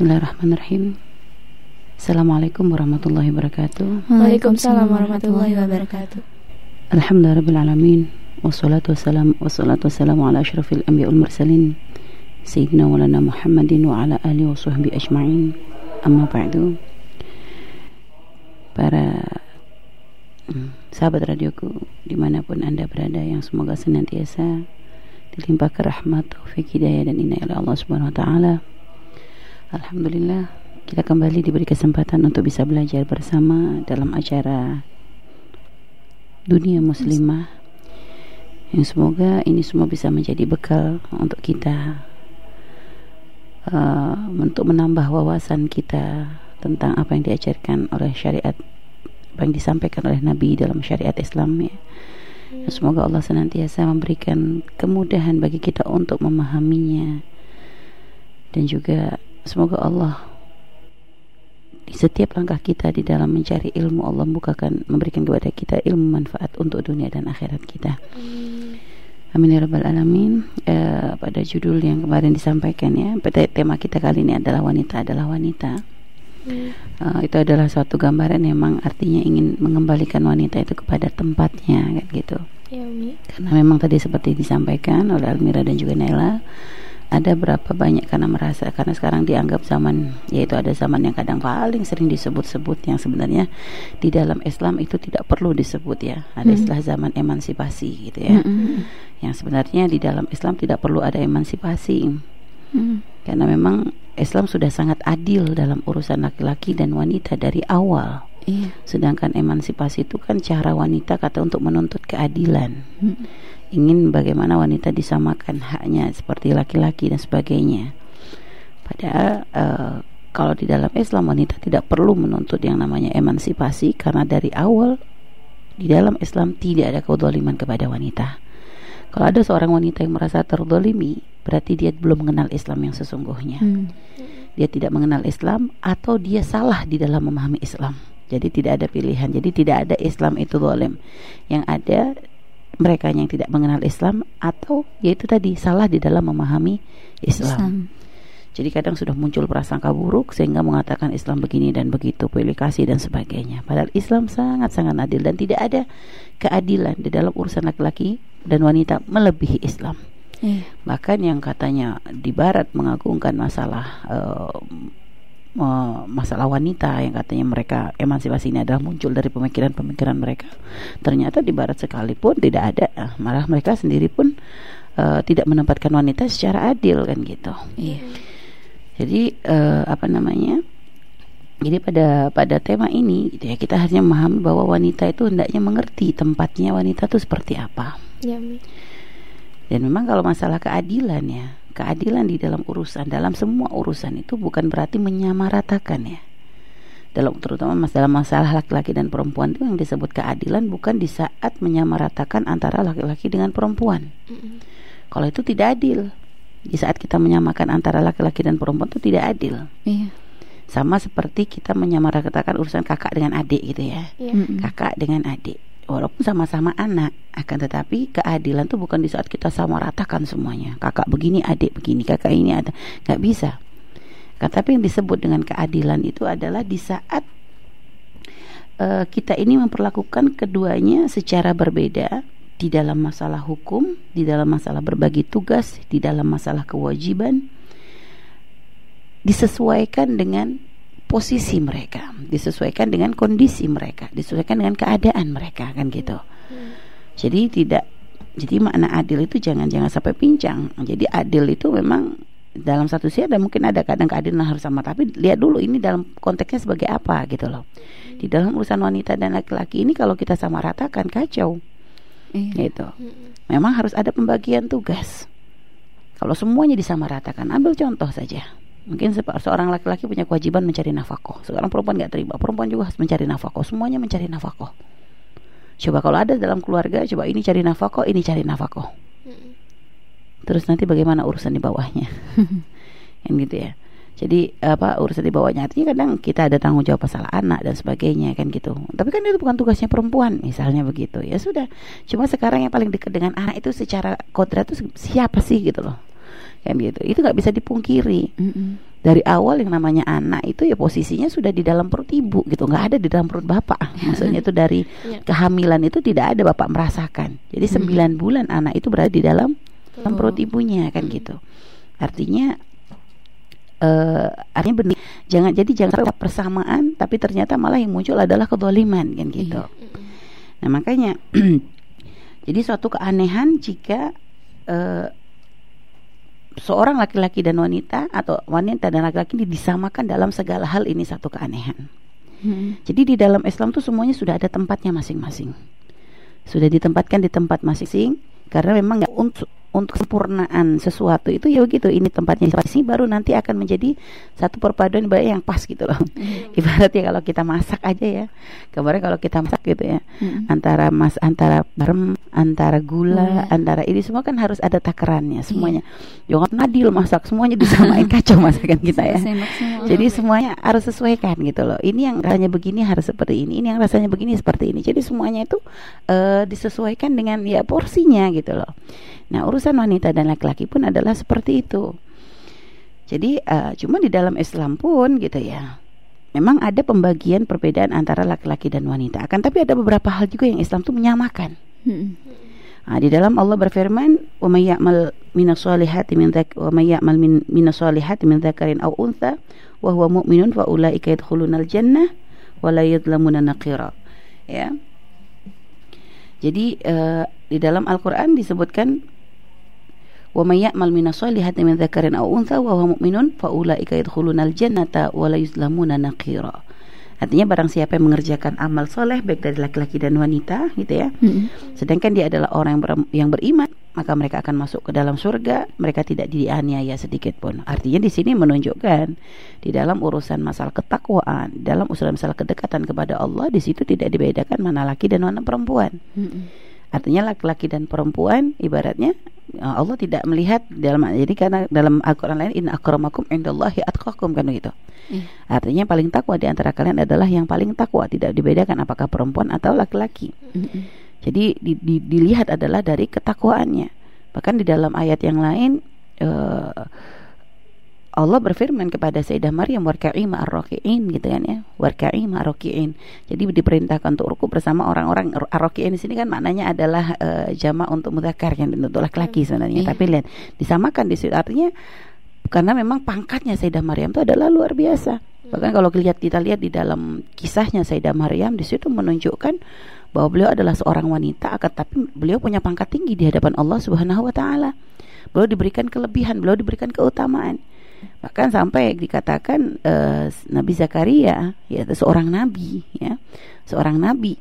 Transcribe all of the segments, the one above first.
Bismillahirrahmanirrahim. Assalamualaikum warahmatullahi wabarakatuh. Waalaikumsalam warahmatullahi wabarakatuh. Alhamdulillahirrahmanirrahim. Wassalatu wassalam wassalatu wassalamu ala ashrafil anbiya wal mursalin Sayyidina walana Muhammadin wa ala alihi wa sahbihi ajma'in Amma ba'du Para hmm, sahabat radioku di mana pun anda berada yang semoga senantiasa dilimpahkan rahmat, taufik, hidayah dan inayah oleh Allah Subhanahu wa taala. Alhamdulillah kita kembali diberi kesempatan untuk bisa belajar bersama dalam acara dunia muslimah yang semoga ini semua bisa menjadi bekal untuk kita uh, untuk menambah wawasan kita tentang apa yang diajarkan oleh syariat apa yang disampaikan oleh Nabi dalam syariat Islam ya. Semoga Allah senantiasa memberikan kemudahan bagi kita untuk memahaminya dan juga semoga Allah di setiap langkah kita di dalam mencari ilmu Allah bukakan memberikan kepada kita ilmu manfaat untuk dunia dan akhirat kita. Amin ya rabbal alamin. Eh, pada judul yang kemarin disampaikan ya, tema kita kali ini adalah wanita adalah wanita. Uh, itu adalah suatu gambaran yang memang artinya ingin mengembalikan wanita itu kepada tempatnya kan gitu. Ya, Umi. Karena memang tadi seperti disampaikan oleh Almira dan juga Naila ada berapa banyak karena merasa karena sekarang dianggap zaman yaitu ada zaman yang kadang paling sering disebut-sebut yang sebenarnya di dalam Islam itu tidak perlu disebut ya ada Hmm. istilah zaman emansipasi gitu ya Mm-mm. yang sebenarnya di dalam Islam tidak perlu ada emansipasi Mm. karena memang Islam sudah sangat adil dalam urusan laki-laki dan wanita dari awal. Iya. Sedangkan emansipasi itu kan cara wanita kata untuk menuntut keadilan. Mm. Ingin bagaimana wanita disamakan haknya seperti laki-laki dan sebagainya. Padahal eh, kalau di dalam Islam wanita tidak perlu menuntut yang namanya emansipasi karena dari awal di dalam Islam tidak ada kedoliman kepada wanita. Kalau ada seorang wanita yang merasa terdolimi, berarti dia belum mengenal Islam yang sesungguhnya. Mm. Dia tidak mengenal Islam atau dia salah di dalam memahami Islam. Jadi tidak ada pilihan. Jadi tidak ada Islam itu zalim. Yang ada mereka yang tidak mengenal Islam atau yaitu tadi salah di dalam memahami Islam. Islam. Jadi kadang sudah muncul prasangka buruk sehingga mengatakan Islam begini dan begitu, pilih kasih dan sebagainya. Padahal Islam sangat-sangat adil dan tidak ada keadilan di dalam urusan laki-laki dan wanita melebihi Islam. Iya. Bahkan yang katanya di Barat mengagungkan masalah eh, me- masalah wanita yang katanya mereka emansipasi ini adalah muncul dari pemikiran-pemikiran mereka. Ternyata di Barat sekalipun tidak ada, eh, malah mereka sendiri pun eh, tidak menempatkan wanita secara adil kan gitu. Iya. Jadi eh, apa namanya? Jadi pada pada tema ini gitu ya kita hanya memahami bahwa wanita itu hendaknya mengerti tempatnya wanita itu seperti apa. Ya. Dan memang kalau masalah keadilan ya, keadilan di dalam urusan, dalam semua urusan itu bukan berarti menyamaratakan ya. Dalam terutama mas dalam masalah laki-laki dan perempuan itu yang disebut keadilan bukan di saat menyamaratakan antara laki-laki dengan perempuan. Mm-mm. Kalau itu tidak adil. Di saat kita menyamakan antara laki-laki dan perempuan itu tidak adil. Iya. Sama seperti kita menyamaratakan urusan kakak dengan adik gitu ya. Iya. Hmm. kakak dengan adik walaupun sama-sama anak akan tetapi keadilan tuh bukan di saat kita sama ratakan semuanya. Kakak begini adik begini kakak ini ada. Nggak bisa. Kan, tapi yang disebut dengan keadilan itu adalah di saat eh, kita ini memperlakukan keduanya secara berbeda di dalam masalah hukum, di dalam masalah berbagi tugas, di dalam masalah kewajiban disesuaikan dengan posisi mereka, disesuaikan dengan kondisi mereka, disesuaikan dengan keadaan mereka kan gitu. Mm. Jadi tidak jadi makna adil itu jangan jangan sampai pincang. Jadi adil itu memang dalam satu sisi ada mungkin ada kadang keadilan harus sama tapi lihat dulu ini dalam konteksnya sebagai apa gitu loh. Di dalam urusan wanita dan laki-laki ini kalau kita sama ratakan kacau Iya. gitu. Mm-mm. Memang harus ada pembagian tugas. Kalau semuanya disamaratakan, ambil contoh saja. Mungkin seorang laki-laki punya kewajiban mencari nafkah. Sekarang perempuan nggak terima, perempuan juga harus mencari nafkah. Semuanya mencari nafkah. Coba kalau ada dalam keluarga, coba ini cari nafkah, ini cari nafkah. Mm-mm. Terus nanti bagaimana urusan di bawahnya? kan gitu ya. Jadi apa urusan di bawahnya artinya kadang kita ada tanggung jawab masalah anak dan sebagainya kan gitu. Tapi kan itu bukan tugasnya perempuan misalnya begitu. Ya sudah. Cuma sekarang yang paling dekat dengan anak itu secara kodrat itu siapa sih gitu loh. Kan gitu. Itu nggak bisa dipungkiri. Mm-mm. dari awal yang namanya anak itu ya posisinya sudah di dalam perut ibu gitu nggak ada di dalam perut bapak maksudnya itu dari Iya. kehamilan itu tidak ada bapak merasakan jadi Hmm. sembilan bulan anak itu berada di dalam dalam perut ibunya kan gitu artinya eh artinya benih jangan jadi jangan sampai persamaan tapi ternyata malah yang muncul adalah kedoliman kan gitu nah makanya jadi suatu keanehan jika eh, seorang laki-laki dan wanita atau wanita dan laki-laki ini disamakan dalam segala hal ini satu keanehan Mm. jadi di dalam Islam tuh semuanya sudah ada tempatnya masing-masing. Sudah ditempatkan di tempat masing-masing karena memang ya untuk untuk sempurnaan sesuatu itu ya begitu ini tempatnya di sini baru nanti akan menjadi satu perpaduan yang pas gitu loh. Ibaratnya kalau kita masak aja ya. Kemarin kalau kita masak gitu ya. Mm. Antara mas antara garam, antara gula, Gula. antara ini semua kan harus ada takarannya semuanya. Jangan adil masak semuanya disamain kacau masakan kita ya. Jadi semuanya harus sesuaikan gitu loh. Ini yang rasanya begini harus seperti ini, ini yang rasanya begini seperti ini. Jadi semuanya itu eh, disesuaikan dengan ya porsinya gitu loh. Nah urusan wanita dan laki-laki pun adalah seperti itu. Jadi eh, cuma di dalam Islam pun gitu ya. Memang ada pembagian perbedaan antara laki-laki dan wanita. Akan tapi ada beberapa hal juga yang Islam tuh menyamakan. Mm. Nah, di dalam Allah berfirman, "Wa may ya'mal minas solihati min dzak wa may ya'mal min minas solihati min dzakarin aw untha wa huwa mu'minun fa ulaika yadkhulunal jannah wa la yudlamuna naqira." Ya. Jadi eh, di dalam Al-Qur'an disebutkan wa may ya'mal minas solihati min dzakarin aw untha wa huwa mu'minun fa ulaika yadkhulunal jannata wa la yuzlamuna naqira. Artinya barang siapa yang mengerjakan amal soleh baik dari laki-laki dan wanita gitu ya Mm. Sedangkan dia adalah orang yang, ber- yang beriman, maka mereka akan masuk ke dalam surga. Mereka tidak dianiaya sedikit pun. Artinya di sini menunjukkan di dalam urusan masalah ketakwaan, dalam urusan masalah kedekatan kepada Allah, di situ tidak dibedakan mana laki dan mana perempuan. Mm. Artinya laki-laki dan perempuan ibaratnya uh, Allah tidak melihat dalam jadi karena dalam Al-Qur'an lain in akramakum indallahi atqakum kan begitu. Iya. Artinya yang paling takwa di antara kalian adalah yang paling takwa, tidak dibedakan apakah perempuan atau laki-laki. Mm. Jadi di, di- dilihat adalah dari ketakwaannya. Bahkan di dalam ayat yang lain eh, Allah berfirman kepada Sayyidah Maryam warka'i ma'arraki'in gitu kan ya. Warka'i ma'arraki'in. Jadi diperintahkan untuk ruku bersama orang-orang arraki'in di sini kan maknanya adalah eh, jamak untuk mudzakkar kan untuk laki-laki sebenarnya. Iya. Tapi lihat disamakan di situ artinya karena memang pangkatnya Sayyidah Maryam itu adalah luar biasa. Bahkan kalau lihat kita lihat di dalam kisahnya Sayyidah Maryam di situ menunjukkan bahwa beliau adalah seorang wanita akan tapi beliau punya pangkat tinggi di hadapan Allah Subhanahu wa taala. Beliau diberikan kelebihan, beliau diberikan keutamaan. Bahkan sampai dikatakan eh, Nabi Zakaria ya seorang nabi ya. Seorang nabi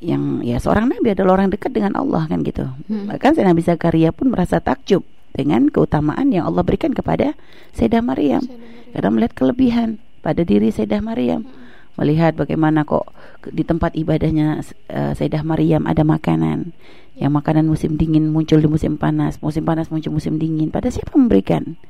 yang ya seorang nabi adalah orang dekat dengan Allah kan gitu. Hmm. Bahkan Nabi Zakaria pun merasa takjub dengan keutamaan yang Allah berikan kepada Sayyidah Maryam. Karena melihat kelebihan pada diri Sayyidah Maryam. Melihat bagaimana kok di tempat ibadahnya eh, Sayyidah Maryam ada makanan. Yang makanan musim dingin muncul di musim panas, musim panas muncul musim dingin. Pada siapa memberikan?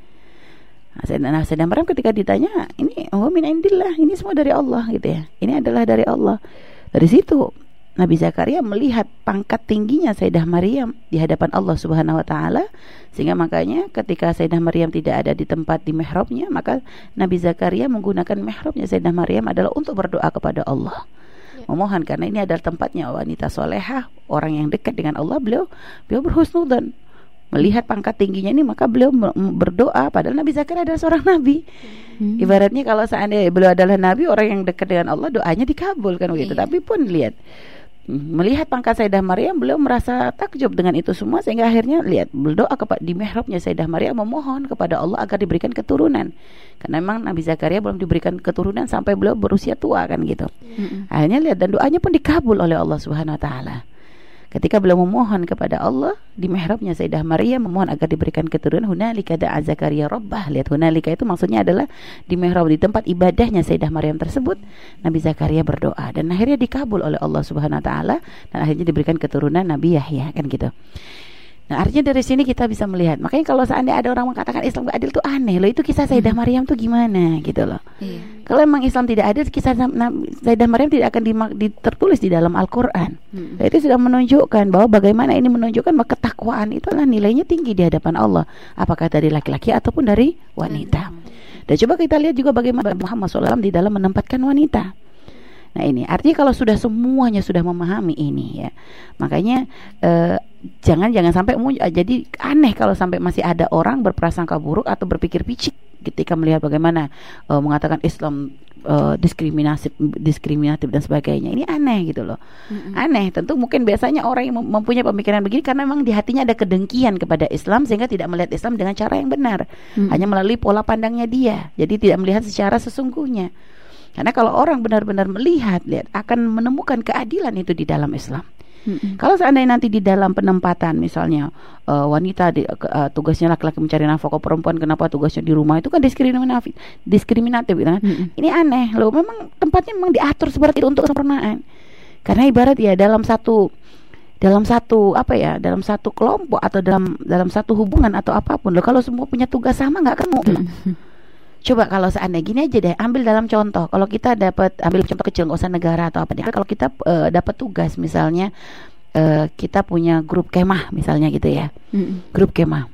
Nah, Sayyidah nah, Maryam ketika ditanya, ini oh min indillah, ini semua dari Allah gitu ya. Ini adalah dari Allah. Dari situ Nabi Zakaria melihat pangkat tingginya Sayyidah Maryam di hadapan Allah Subhanahu wa taala sehingga makanya ketika Sayyidah Maryam tidak ada di tempat di mihrabnya maka Nabi Zakaria menggunakan mihrabnya Sayyidah Maryam adalah untuk berdoa kepada Allah. Memohon karena ini adalah tempatnya wanita solehah, orang yang dekat dengan Allah, beliau beliau berhusnudzon. Melihat pangkat tingginya ini maka beliau berdoa padahal Nabi Zakaria adalah seorang nabi. Mm. Ibaratnya kalau seandainya beliau adalah nabi, orang yang dekat dengan Allah doanya dikabulkan begitu. Iya. Tapi pun lihat melihat pangkat Sayyidah Maryam beliau merasa takjub dengan itu semua sehingga akhirnya lihat berdoa kepada di mihrabnya Sayyidah Maryam memohon kepada Allah agar diberikan keturunan. Karena memang Nabi Zakaria belum diberikan keturunan sampai beliau berusia tua kan gitu. Mm. Akhirnya lihat dan doanya pun dikabul oleh Allah Subhanahu wa taala. Ketika beliau memohon kepada Allah di mihrabnya Sayyidah Maryam memohon agar diberikan keturunan hunalika da'a Zakaria rabbah. Lihat hunalika itu maksudnya adalah di mihrab di tempat ibadahnya Sayyidah Maryam tersebut Nabi Zakaria berdoa dan akhirnya dikabul oleh Allah Subhanahu wa taala dan akhirnya diberikan keturunan Nabi Yahya kan gitu. Nah artinya dari sini kita bisa melihat. Makanya kalau seandainya ada orang mengatakan Islam gak adil itu aneh loh. Itu kisah Sayyidah Maryam tuh gimana gitu loh. Iya. Kalau memang Islam tidak adil Kisah Sayyidah Maryam tidak akan ditertulis di dalam Al-Quran. Mm. Nah, Itu sudah menunjukkan bahwa bagaimana ini menunjukkan bahwa ketakwaan itu adalah nilainya tinggi di hadapan Allah. Apakah dari laki-laki ataupun dari wanita. Dan coba kita lihat juga bagaimana Muhammad SAW di dalam menempatkan wanita. Nah ini. Artinya kalau sudah semuanya sudah memahami ini ya, makanya eh, jangan jangan sampai jadi aneh kalau sampai masih ada orang berprasangka buruk atau berpikir picik ketika melihat bagaimana uh, mengatakan Islam uh, diskriminatif diskriminatif dan sebagainya. Ini aneh gitu loh. Mm-hmm. aneh. Tentu mungkin biasanya orang yang mempunyai pemikiran begini karena memang di hatinya ada kedengkian kepada Islam sehingga tidak melihat Islam dengan cara yang benar. Mm-hmm. hanya melalui pola pandangnya dia. Jadi tidak melihat secara sesungguhnya karena kalau orang benar-benar melihat lihat akan menemukan keadilan itu di dalam Islam hmm Kalau seandainya nanti di dalam penempatan misalnya uh, wanita di, uh, tugasnya laki-laki mencari nafkah, perempuan kenapa tugasnya di rumah itu kan diskriminatif, diskriminatif gitu kan. Mm-hmm. Ini aneh loh. Memang tempatnya memang diatur seperti itu untuk kesempurnaan. Karena ibarat ya dalam satu dalam satu apa ya dalam satu kelompok atau dalam dalam satu hubungan atau apa pun loh kalau semua punya tugas sama nggak kamu mm-hmm. Coba kalau seandainya gini aja deh, ambil dalam contoh. Kalau kita dapat ambil contoh kecil nggak usah negara atau apa deh. Kalau kita uh, dapat tugas misalnya uh, kita punya grup kemah misalnya gitu ya. Mm. Grup kemah.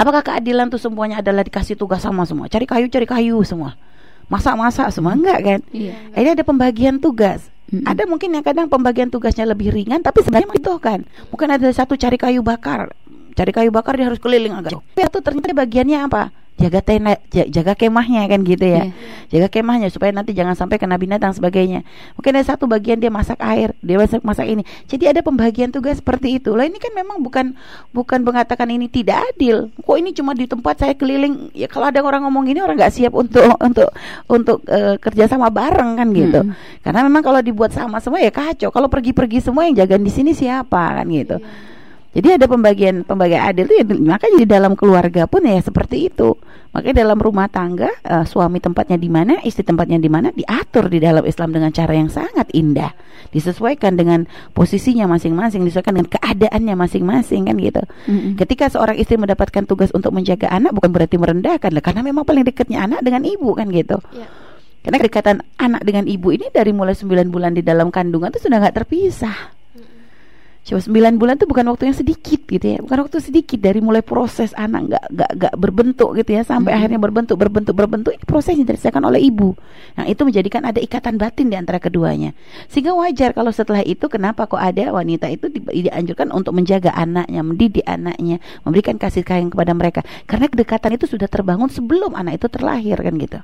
Apakah keadilan tuh semuanya adalah dikasih tugas sama semua? Cari kayu, cari kayu semua. Masak-masak semua enggak kan? Iya. Ini ada pembagian tugas. Mm-hmm. Ada mungkin yang kadang pembagian tugasnya lebih ringan tapi sebenarnya itu kan. Mungkin ada satu cari kayu bakar. Cari kayu bakar dia harus keliling agak jauh. Tapi itu ternyata bagiannya apa? Jaga tenda jaga kemahnya kan gitu ya. Yeah. jaga kemahnya supaya nanti jangan sampai kena binatang sebagainya. Mungkin ada satu bagian dia masak air dia masak masak ini. Jadi ada pembagian tugas seperti itu. Lah ini kan memang bukan bukan mengatakan ini tidak adil. Kok ini cuma di tempat saya keliling ya kalau ada orang ngomong ini orang nggak siap untuk untuk untuk uh, kerja sama bareng kan gitu. Hmm. karena memang kalau dibuat sama semua ya kacau. Kalau pergi-pergi semua yang jaga di sini siapa kan gitu. Yeah jadi ada pembagian pembagian adil itu ya makanya di dalam keluarga pun ya seperti itu. Makanya dalam rumah tangga uh, suami tempatnya di mana, istri tempatnya di mana diatur di dalam Islam dengan cara yang sangat indah. Disesuaikan dengan posisinya masing-masing, disesuaikan dengan keadaannya masing-masing kan gitu. Mm-hmm. Ketika seorang istri mendapatkan tugas untuk menjaga anak bukan berarti merendahkan karena memang paling dekatnya anak dengan ibu kan gitu. Yeah. Karena kedekatan anak dengan ibu ini dari mulai 9 bulan di dalam kandungan itu sudah nggak terpisah. Coba 9 bulan itu bukan waktu yang sedikit gitu ya, bukan waktu sedikit dari mulai proses anak nggak nggak nggak berbentuk gitu ya sampai hmm. akhirnya berbentuk berbentuk berbentuk ini proses yang dirasakan oleh ibu. Nah itu menjadikan ada ikatan batin di antara keduanya. Sehingga wajar kalau setelah itu kenapa kok ada wanita itu di, dianjurkan untuk menjaga anaknya, mendidik anaknya, memberikan kasih sayang kepada mereka karena kedekatan itu sudah terbangun sebelum anak itu terlahir kan gitu.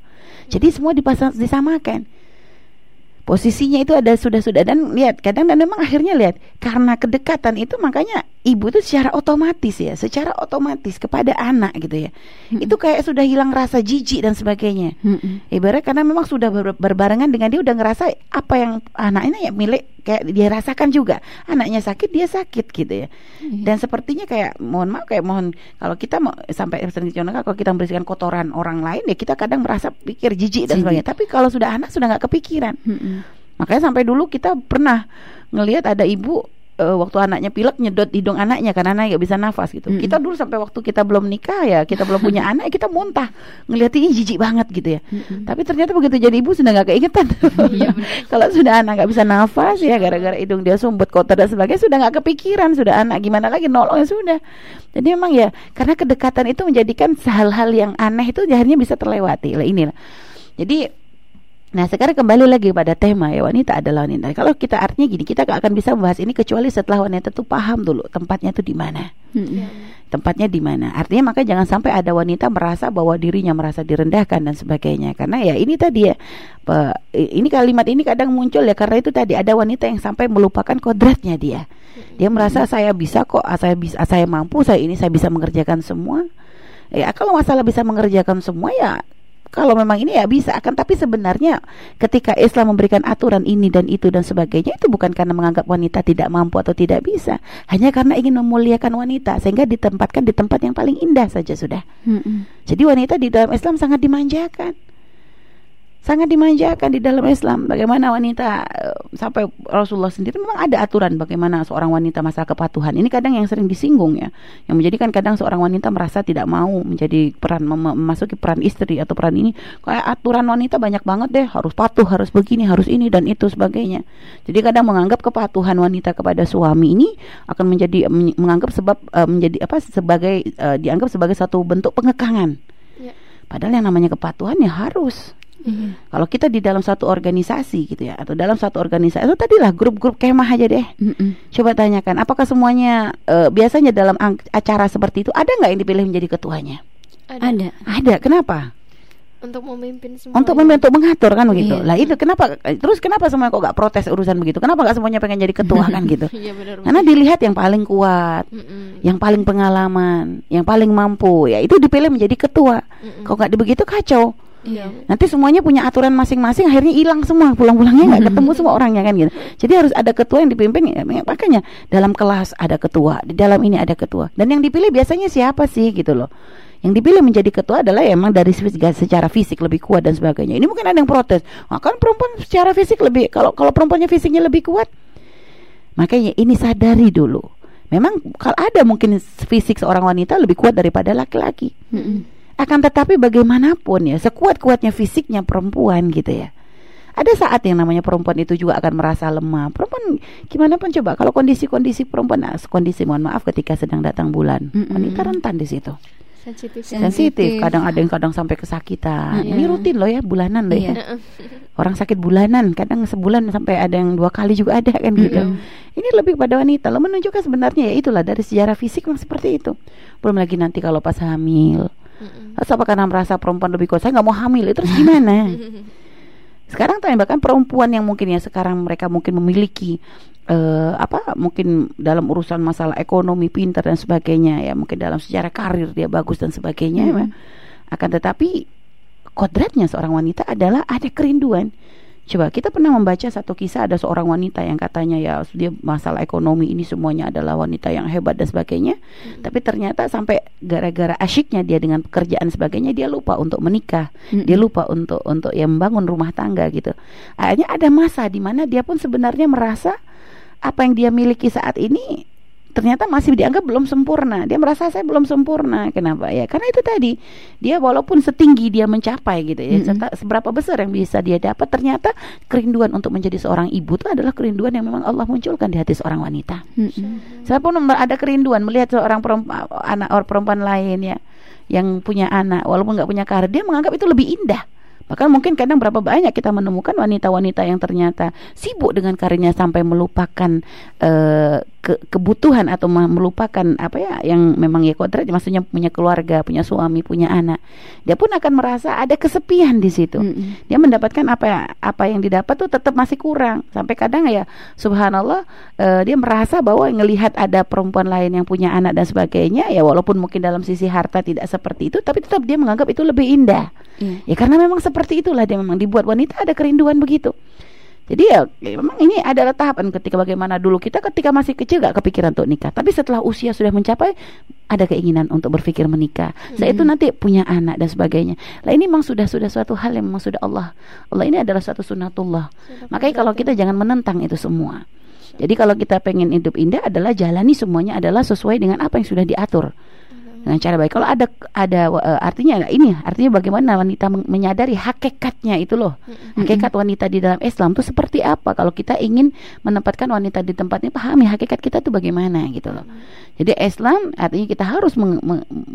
Jadi semua dipasang disamakan posisinya itu ada sudah-sudah. Dan lihat kadang dan memang akhirnya lihat karena kedekatan itu makanya ibu itu secara otomatis ya secara otomatis kepada anak gitu ya hmm. itu kayak sudah hilang rasa jijik dan sebagainya hmm. ibarat karena memang sudah ber berbarengan dengan dia udah ngerasa apa yang anak ini ya milik kayak dia rasakan juga anaknya sakit dia sakit gitu ya hmm. dan sepertinya kayak mohon maaf kayak mohon kalau kita mau sampai kalau kita membersihkan kotoran orang lain ya kita kadang merasa pikir jijik dan sebagainya tapi kalau sudah anak sudah nggak kepikiran hmm. makanya sampai dulu kita pernah ngelihat ada ibu uh, waktu anaknya pilek nyedot hidung anaknya karena anak gak bisa nafas gitu. Mm -hmm. Kita dulu sampai waktu kita belum nikah ya, kita belum punya anak, kita muntah ngelihat ini jijik banget gitu ya. Mm -hmm. Tapi ternyata begitu jadi ibu sudah nggak keingetan. Iya, Kalau sudah anak gak bisa nafas ya gara-gara hidung dia sumbut kotor dan sebagainya sudah nggak kepikiran sudah anak gimana lagi nolong ya sudah. Jadi memang ya karena kedekatan itu menjadikan hal-hal yang aneh itu akhirnya bisa terlewati. Lah inilah. Jadi Nah sekarang kembali lagi pada tema ya wanita adalah wanita. Kalau kita artinya gini, kita gak akan bisa membahas ini kecuali setelah wanita itu paham dulu tempatnya itu di mana. Hmm. Tempatnya di mana. Artinya maka jangan sampai ada wanita merasa bahwa dirinya merasa direndahkan dan sebagainya. Karena ya ini tadi ya, ini kalimat ini kadang muncul ya karena itu tadi ada wanita yang sampai melupakan kodratnya dia. Dia merasa saya bisa kok, saya bisa, saya mampu, saya ini saya bisa mengerjakan semua. Ya kalau masalah bisa mengerjakan semua ya kalau memang ini ya bisa akan tapi sebenarnya ketika Islam memberikan aturan ini dan itu dan sebagainya itu bukan karena menganggap wanita tidak mampu atau tidak bisa. Hanya karena ingin memuliakan wanita sehingga ditempatkan di tempat yang paling indah saja sudah. Hmm. jadi wanita di dalam Islam sangat dimanjakan sangat dimanjakan di dalam Islam. Bagaimana wanita uh, sampai Rasulullah sendiri memang ada aturan bagaimana seorang wanita masalah kepatuhan. Ini kadang yang sering disinggung ya, yang menjadikan kadang seorang wanita merasa tidak mau menjadi peran mem memasuki peran istri atau peran ini. Kayak aturan wanita banyak banget deh, harus patuh, harus begini, harus ini dan itu sebagainya. Jadi kadang menganggap kepatuhan wanita kepada suami ini akan menjadi menganggap sebab uh, menjadi apa sebagai uh, dianggap sebagai satu bentuk pengekangan Padahal yang namanya kepatuhan ya harus. Iya. Kalau kita di dalam satu organisasi gitu ya, atau dalam satu organisasi itu tadilah grup-grup kemah aja deh. Mm-mm. Coba tanyakan, apakah semuanya eh, biasanya dalam ang- acara seperti itu ada nggak yang dipilih menjadi ketuanya? Ada. Ada. Kenapa? Untuk memimpin semua. Untuk membentuk mengatur kan begitu. Iya. Lah itu kenapa? Terus kenapa semua kok gak protes urusan begitu? Kenapa gak semuanya pengen jadi ketua kan gitu? Iya benar. Karena dilihat yang paling kuat, Mm-mm. yang paling pengalaman, yang paling mampu, ya itu dipilih menjadi ketua. Kalau nggak begitu kacau. Iya. Nanti semuanya punya aturan masing-masing, akhirnya hilang semua. Pulang-pulangnya nggak ketemu semua orangnya kan gitu. Jadi harus ada ketua yang dipimpin. Ya, makanya dalam kelas ada ketua, di dalam ini ada ketua. Dan yang dipilih biasanya siapa sih gitu loh? Yang dipilih menjadi ketua adalah ya emang dari segi- secara fisik lebih kuat dan sebagainya. Ini mungkin ada yang protes. Wah, kan perempuan secara fisik lebih kalau kalau perempuannya fisiknya lebih kuat. Makanya ini sadari dulu. Memang kalau ada mungkin fisik seorang wanita lebih kuat daripada laki-laki. Mm-mm. Akan tetapi bagaimanapun ya, sekuat-kuatnya fisiknya perempuan gitu ya. Ada saat yang namanya perempuan itu juga akan merasa lemah. Perempuan gimana pun coba kalau kondisi-kondisi perempuan, nah, kondisi mohon maaf ketika sedang datang bulan, Mm-mm. wanita rentan di situ. Sensitif. Sen- Sensitif, Sensitif. kadang ada yang kadang sampai kesakitan. Mm-mm. Ini rutin loh ya, bulanan loh ya. Iya. Orang sakit bulanan, kadang sebulan sampai ada yang dua kali juga ada kan gitu. Mm-mm. Ini lebih pada wanita. Lo menunjukkan sebenarnya ya itulah dari sejarah fisik memang seperti itu. Belum lagi nanti kalau pas hamil. Mm-mm. Terus apa karena merasa perempuan lebih kuat? Saya nggak mau hamil. Terus gimana? sekarang bahkan perempuan yang mungkin ya sekarang mereka mungkin memiliki eh, apa mungkin dalam urusan masalah ekonomi pintar dan sebagainya ya mungkin dalam sejarah karir dia bagus dan sebagainya Hmm. ya. akan tetapi kodratnya seorang wanita adalah ada kerinduan Coba kita pernah membaca satu kisah ada seorang wanita yang katanya ya dia masalah ekonomi ini semuanya adalah wanita yang hebat dan sebagainya. Tapi ternyata sampai gara-gara asyiknya dia dengan pekerjaan sebagainya dia lupa untuk menikah. Mm-mm. Dia lupa untuk untuk ya membangun rumah tangga gitu. Akhirnya ada masa di mana dia pun sebenarnya merasa apa yang dia miliki saat ini ternyata masih dianggap belum sempurna. Dia merasa saya belum sempurna. Kenapa ya? Karena itu tadi dia walaupun setinggi dia mencapai gitu ya, Mm-mm. serta seberapa besar yang bisa dia dapat, ternyata kerinduan untuk menjadi seorang ibu itu adalah kerinduan yang memang Allah munculkan di hati seorang wanita. Mm-mm. Saya pun ada kerinduan melihat seorang perempuan, anak orang perempuan lain ya yang punya anak walaupun nggak punya karir dia menganggap itu lebih indah. Bahkan mungkin kadang berapa banyak kita menemukan wanita-wanita yang ternyata sibuk dengan karirnya sampai melupakan eh, ke- kebutuhan atau me- melupakan apa ya yang memang ya kodrat maksudnya punya keluarga, punya suami, punya anak. Dia pun akan merasa ada kesepian di situ Mm-mm. dia mendapatkan apa apa yang didapat tuh tetap masih kurang sampai kadang ya subhanallah eh, dia merasa bahwa ngelihat ada perempuan lain yang punya anak dan sebagainya ya walaupun mungkin dalam sisi harta tidak seperti itu tapi tetap dia menganggap itu lebih indah Iya. ya karena memang seperti itulah dia memang dibuat wanita ada kerinduan begitu. Jadi ya, ya memang ini adalah tahapan ketika bagaimana dulu kita ketika masih kecil gak kepikiran untuk nikah. Tapi setelah usia sudah mencapai ada keinginan untuk berpikir menikah. Saya itu nanti punya anak dan sebagainya. Lah ini memang sudah sudah suatu hal yang memang sudah Allah. Allah ini adalah suatu sunatullah makanya kalau kita jangan menentang itu semua. Jadi kalau kita pengen hidup indah adalah jalani semuanya adalah sesuai dengan apa yang sudah diatur dengan cara baik. Kalau ada ada eh, artinya ini artinya bagaimana wanita men- menyadari hakikatnya itu loh. Hakikat wanita di dalam Islam itu seperti apa? Kalau kita ingin menempatkan wanita di tempatnya pahami hakikat kita itu bagaimana gitu loh. Jadi Islam artinya kita harus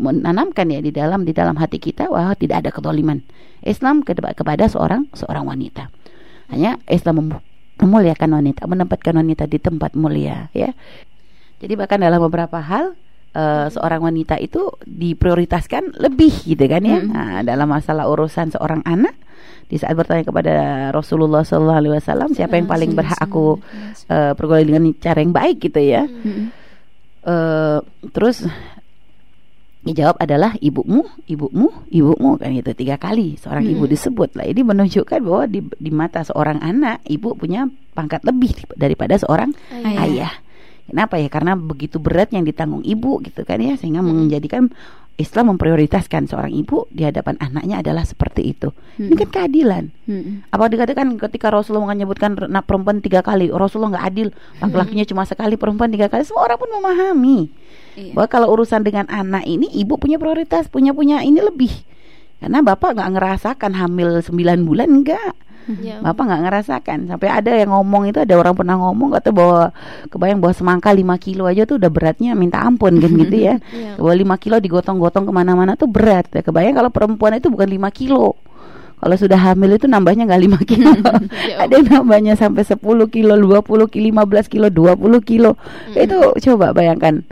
menanamkan ya di dalam di dalam hati kita bahwa tidak ada kedoliman. Islam kedeba- kepada seorang seorang wanita. Hanya Islam mem- memuliakan wanita, menempatkan wanita di tempat mulia ya. Jadi bahkan dalam beberapa hal eh, seorang wanita itu diprioritaskan lebih gitu kan ya. Mm. Nah, dalam masalah urusan seorang anak di saat bertanya kepada Rasulullah Sallallahu Alaihi Wasallam siapa yang paling berhak aku eh, pergaulan dengan cara yang baik gitu ya. Mm-mm. Eh, terus dijawab adalah ibumu, ibumu, ibumu kan itu tiga kali seorang ibu Mm-mm. disebut lah. Ini menunjukkan bahwa di, di mata seorang anak ibu punya pangkat lebih daripada seorang Ayah. ayah. Kenapa ya? Karena begitu berat yang ditanggung ibu gitu kan ya, sehingga Mm. menjadikan Islam memprioritaskan seorang ibu di hadapan anaknya adalah seperti itu. Ini Mm-mm. kan keadilan. Mm-mm. Apa dikatakan ketika Rasulullah menyebutkan nak perempuan tiga kali, Rasulullah nggak adil, laki-lakinya cuma sekali, perempuan tiga kali. Semua orang pun memahami Iya. bahwa kalau urusan dengan anak ini ibu punya prioritas, punya punya ini lebih. Karena bapak nggak ngerasakan hamil 9 bulan enggak. Ya. Bapak nggak ngerasakan sampai ada yang ngomong itu ada orang pernah ngomong kata bahwa kebayang bahwa semangka 5 kilo aja tuh udah beratnya minta ampun kan gitu ya. Iya. Bahwa 5 kilo digotong-gotong ke mana-mana tuh berat. Ya, kebayang kalau perempuan itu bukan 5 kilo. Kalau sudah hamil itu nambahnya nggak 5 kilo. Ya ada yang nambahnya sampai 10 kilo, 20 kilo, 15 kilo, 20 kilo. Itu coba bayangkan.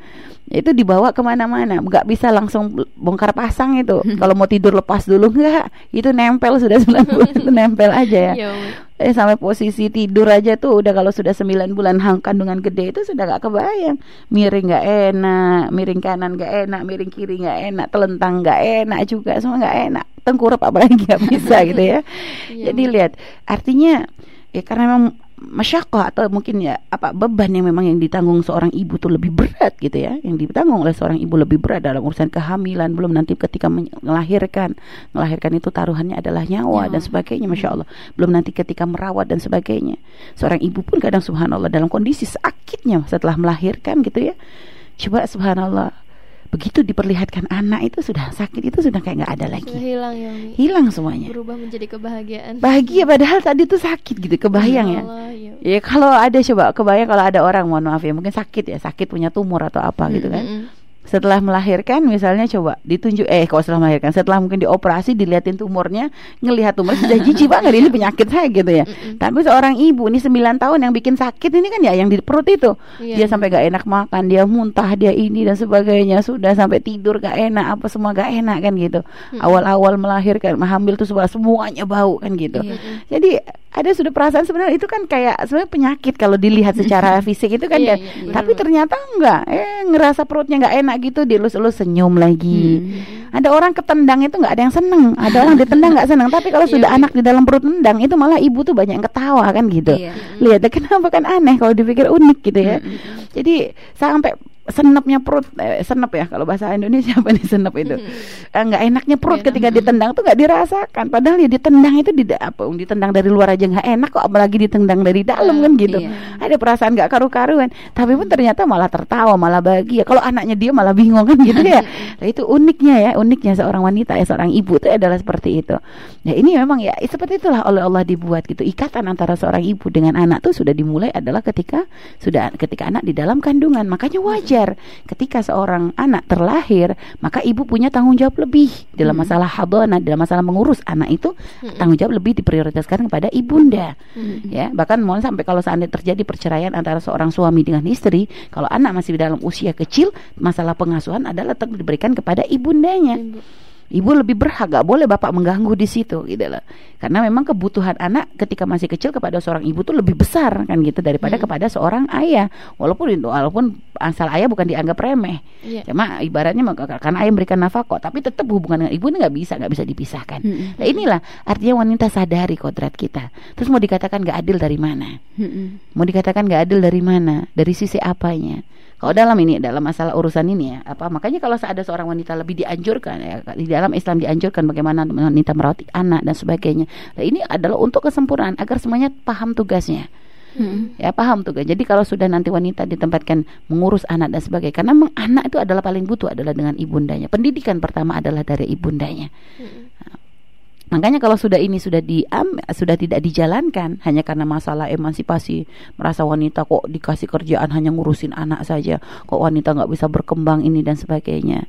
Itu dibawa ke mana-mana, nggak bisa langsung bongkar pasang itu. Kalau mau tidur lepas dulu nggak, itu nempel sudah 9 bulan itu nempel aja ya. Ya, Umi. Eh sampai posisi tidur aja tuh udah kalau sudah 9 bulan hang kandungan gede itu sudah gak kebayang. Miring gak enak, miring kanan gak enak, miring kiri gak enak, telentang gak enak juga, semua gak enak. Tengkurap apalagi gak bisa gitu ya. Iya, Jadi lihat, artinya ya karena memang masyakoh atau mungkin ya apa beban yang memang yang ditanggung seorang ibu tuh lebih berat gitu ya. Yang ditanggung oleh seorang ibu lebih berat dalam urusan kehamilan belum nanti ketika melahirkan. Melahirkan itu taruhannya adalah nyawa Nyawa. dan sebagainya masya Allah belum nanti ketika merawat dan sebagainya. Seorang ibu pun kadang subhanallah dalam kondisi sakitnya setelah melahirkan gitu ya. Coba subhanallah begitu diperlihatkan anak itu sudah sakit itu sudah kayak nggak ada Sudah lagi hilang ya Umi. hilang semuanya Berubah menjadi kebahagiaan. bahagia padahal tadi tuh sakit gitu kebayang ya Allah, ya. Ya kalau ada coba kebayang kalau ada orang mohon maaf ya mungkin sakit ya sakit punya tumor atau apa gitu kan. Setelah melahirkan misalnya coba ditunjuk eh kalau setelah melahirkan setelah mungkin dioperasi dilihatin tumornya ngelihat tumor sudah jijik banget ini penyakit saya gitu ya Mm-mm. tapi seorang ibu ini 9 tahun yang bikin sakit ini kan ya yang di perut itu dia Iya. sampai gak enak makan dia muntah dia ini dan sebagainya sudah sampai tidur gak enak apa semua gak enak kan gitu awal-awal melahirkan hamil tuh semua semuanya bau kan gitu Iya. jadi ada sudah perasaan sebenarnya itu kan kayak sebenarnya penyakit kalau dilihat secara fisik itu kan Iya, kan. iya, iya. tapi ternyata enggak eh ngerasa perutnya nggak enak gitu dilus-elus senyum lagi Hmm. ada orang ketendang itu nggak ada yang seneng ada orang ditendang nggak seneng tapi kalau Iya, sudah iya. anak di dalam perut tendang itu malah ibu tuh banyak yang ketawa kan gitu Iya. lihat kenapa kan aneh kalau dipikir unik gitu ya jadi sampai senepnya perut eh, senep ya kalau bahasa Indonesia apa nih senep itu? Eh, nggak enaknya perut ketika ditendang tuh nggak dirasakan. Padahal ya ditendang itu di apa ditendang dari luar aja nggak enak kok apalagi ditendang dari dalam kan gitu. Iya. ada perasaan nggak karu-karuan. Tapi pun ternyata malah tertawa malah bahagia. Kalau anaknya dia malah bingung kan gitu ya. Nah, itu uniknya ya uniknya seorang wanita ya seorang ibu itu adalah seperti itu. Ya ini memang ya seperti itulah oleh Allah dibuat gitu. Ikatan antara seorang ibu dengan anak tuh sudah dimulai adalah ketika sudah ketika anak di dalam kandungan. Makanya wajar ketika seorang anak terlahir maka ibu punya tanggung jawab lebih. Dalam masalah hadana dalam masalah mengurus anak itu tanggung jawab lebih diprioritaskan kepada ibunda. Ya bahkan mau sampai kalau seandainya terjadi perceraian antara seorang suami dengan istri kalau anak masih dalam usia kecil masalah pengasuhan adalah tetap diberikan kepada ibundanya. Ibu. Ibu lebih berhak gak boleh bapak mengganggu di situ gitu loh. Karena memang kebutuhan anak ketika masih kecil kepada seorang ibu tuh lebih besar kan gitu daripada kepada seorang ayah. Walaupun itu walaupun asal ayah bukan dianggap remeh. Iya. cuma ibaratnya maka- karena ayah memberikan nafkah tapi tetap hubungan dengan ibu ini nggak bisa nggak bisa dipisahkan. Mm-mm. nah inilah artinya wanita sadari kodrat kita. Terus mau dikatakan gak adil dari mana? Mm-mm. mau dikatakan gak adil dari mana? Dari sisi apanya kalau dalam ini dalam masalah urusan ini ya apa makanya kalau ada seorang wanita lebih dianjurkan ya di dalam Islam dianjurkan bagaimana wanita merawat anak dan sebagainya. Nah, ini adalah untuk kesempurnaan agar semuanya paham tugasnya. Mm-mm. ya paham tuh jadi kalau sudah nanti wanita ditempatkan mengurus anak dan sebagainya karena memang anak itu adalah paling butuh adalah dengan ibundanya. Pendidikan pertama adalah dari ibundanya Makanya kalau sudah ini sudah diam sudah tidak dijalankan hanya karena masalah emansipasi merasa wanita kok dikasih kerjaan hanya ngurusin anak saja kok wanita nggak bisa berkembang ini dan sebagainya.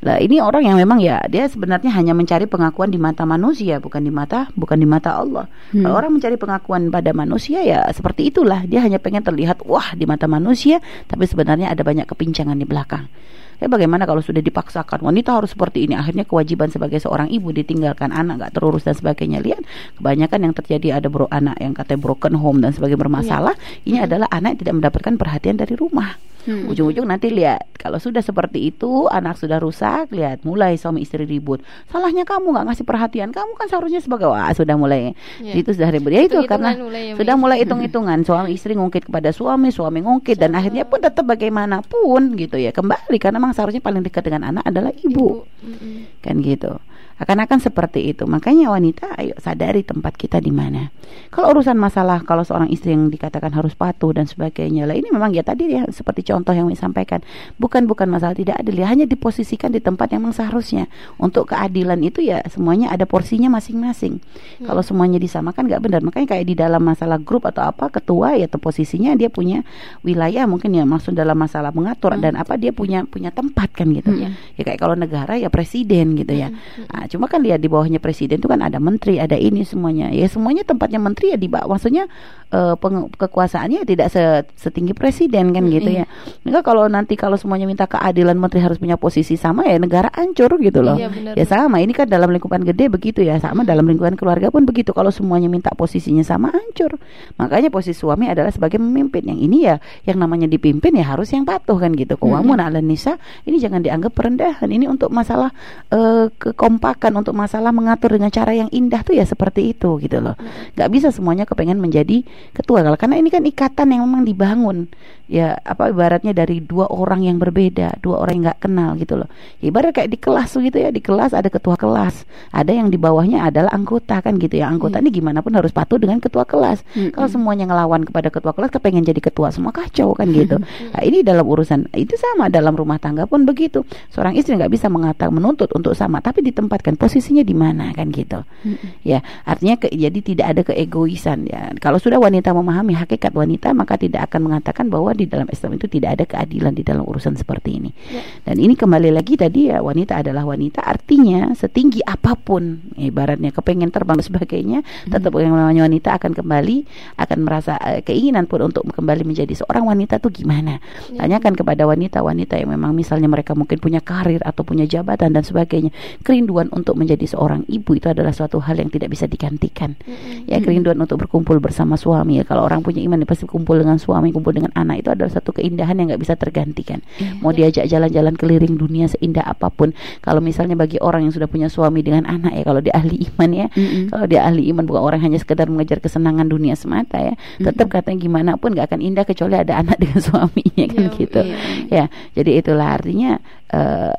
Lah ini orang yang memang ya dia sebenarnya hanya mencari pengakuan di mata manusia bukan di mata bukan di mata Allah. Kalau orang mencari pengakuan pada manusia ya seperti itulah dia hanya pengen terlihat wah di mata manusia tapi sebenarnya ada banyak kepincangan di belakang. Ya bagaimana kalau sudah dipaksakan? Wanita harus seperti ini. Akhirnya kewajiban sebagai seorang ibu ditinggalkan anak nggak terurus dan sebagainya. Lihat kebanyakan yang terjadi ada bro anak yang katanya broken home dan sebagainya bermasalah ini adalah anak yang tidak mendapatkan perhatian dari rumah. Hmm. ujung-ujung nanti lihat kalau sudah seperti itu anak sudah rusak lihat mulai suami istri ribut. Salahnya kamu nggak ngasih perhatian. Kamu kan seharusnya sebagai wah sudah mulai Iya. itu sudah ribut. Ya itu karena mulai ya, sudah mulai hitung-hitungan. Suami istri ngungkit kepada suami suami ngungkit dan akhirnya pun tetap bagaimanapun gitu ya. Kembali karena memang seharusnya paling dekat dengan anak adalah ibu Mm-mm. kan gitu Akan-akan seperti itu. Makanya wanita ayo sadari tempat kita di mana. Kalau urusan masalah kalau seorang istri yang dikatakan harus patuh dan sebagainya lah ini memang ya tadi ya seperti contoh yang disampaikan. Bukan bukan masalah tidak adil ya hanya diposisikan di tempat yang memang seharusnya. Untuk keadilan itu ya semuanya ada porsinya masing-masing. Hmm. Kalau semuanya disamakan nggak benar. Makanya kayak di dalam masalah grup atau apa ketua ya posisinya dia punya wilayah mungkin ya maksud dalam masalah mengatur hmm. dan apa dia punya punya tempat kan gitu. Hmm. Ya kayak kalau negara ya presiden gitu ya. Hmm. Nah, cuma kan lihat di bawahnya presiden itu kan ada menteri, ada ini semuanya. Ya semuanya tempatnya menteri ya di bawah. Maksudnya uh, kekuasaannya tidak setinggi presiden kan hmm, gitu ya. Enggak kalau nanti kalau semuanya minta keadilan menteri harus punya posisi sama ya negara hancur gitu loh. Iya, Ya sama, ini kan dalam lingkupan gede begitu ya. Sama dalam lingkungan keluarga pun begitu. Kalau semuanya minta posisinya sama hancur. Makanya posisi suami adalah sebagai memimpin. Yang ini ya yang namanya dipimpin ya harus yang patuh kan gitu. Kawamun hmm. ala nisa ini jangan dianggap perendahan. Ini untuk masalah uh, kekompak bahkan untuk masalah mengatur dengan cara yang indah tuh ya seperti itu gitu loh. Nggak bisa semuanya kepengen menjadi ketua. Kalau karena ini kan ikatan yang memang dibangun. Ya apa ibaratnya dari dua orang yang berbeda dua orang yang nggak kenal gitu loh. Ya, ibarat kayak di kelas gitu ya. Di kelas ada ketua kelas. Ada yang di bawahnya adalah anggota kan gitu ya. Anggota hmm. ini gimana pun harus patuh dengan ketua kelas. Hmm. kalau semuanya ngelawan kepada ketua kelas kepengen jadi ketua semua kacau kan gitu. Nah, ini dalam urusan. Itu sama dalam rumah tangga pun begitu. Seorang istri nggak bisa mengatakan menuntut untuk sama. Tapi ditempatkan kan posisinya di mana kan gitu mm-hmm. ya artinya ke, jadi tidak ada keegoisan ya kalau sudah wanita memahami hakikat wanita maka tidak akan mengatakan bahwa di dalam Islam itu tidak ada keadilan di dalam urusan seperti ini yeah. dan ini kembali lagi tadi ya wanita adalah wanita artinya setinggi apa pun ibaratnya kepengen terbang dan sebagainya mm-hmm. tetap yang namanya wanita akan kembali akan merasa uh, keinginan pun untuk kembali menjadi seorang wanita tuh gimana yeah. tanyakan kepada wanita-wanita yang memang misalnya mereka mungkin punya karir atau punya jabatan dan sebagainya kerinduan untuk menjadi seorang ibu itu adalah suatu hal yang tidak bisa digantikan. Mm-hmm. Ya kerinduan untuk berkumpul bersama suami ya kalau orang punya iman ya pasti kumpul dengan suami, kumpul dengan anak itu adalah satu keindahan yang nggak bisa tergantikan. Mm-hmm. Mau diajak jalan-jalan keliling dunia seindah apa pun, kalau misalnya bagi orang yang sudah punya suami dengan anak ya kalau dia ahli iman ya, mm-hmm. kalau dia ahli iman bukan orang hanya sekedar mengejar kesenangan dunia semata ya, mm-hmm. tetap katanya gimana pun nggak akan indah kecuali ada anak dengan suaminya kan yeah, gitu. Yeah. Ya, jadi itulah artinya uh,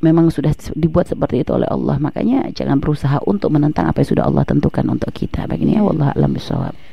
memang sudah dibuat seperti itu oleh Allah. Makanya jangan berusaha untuk menentang apa yang sudah Allah tentukan untuk kita. Begini ya Allah alam bisawab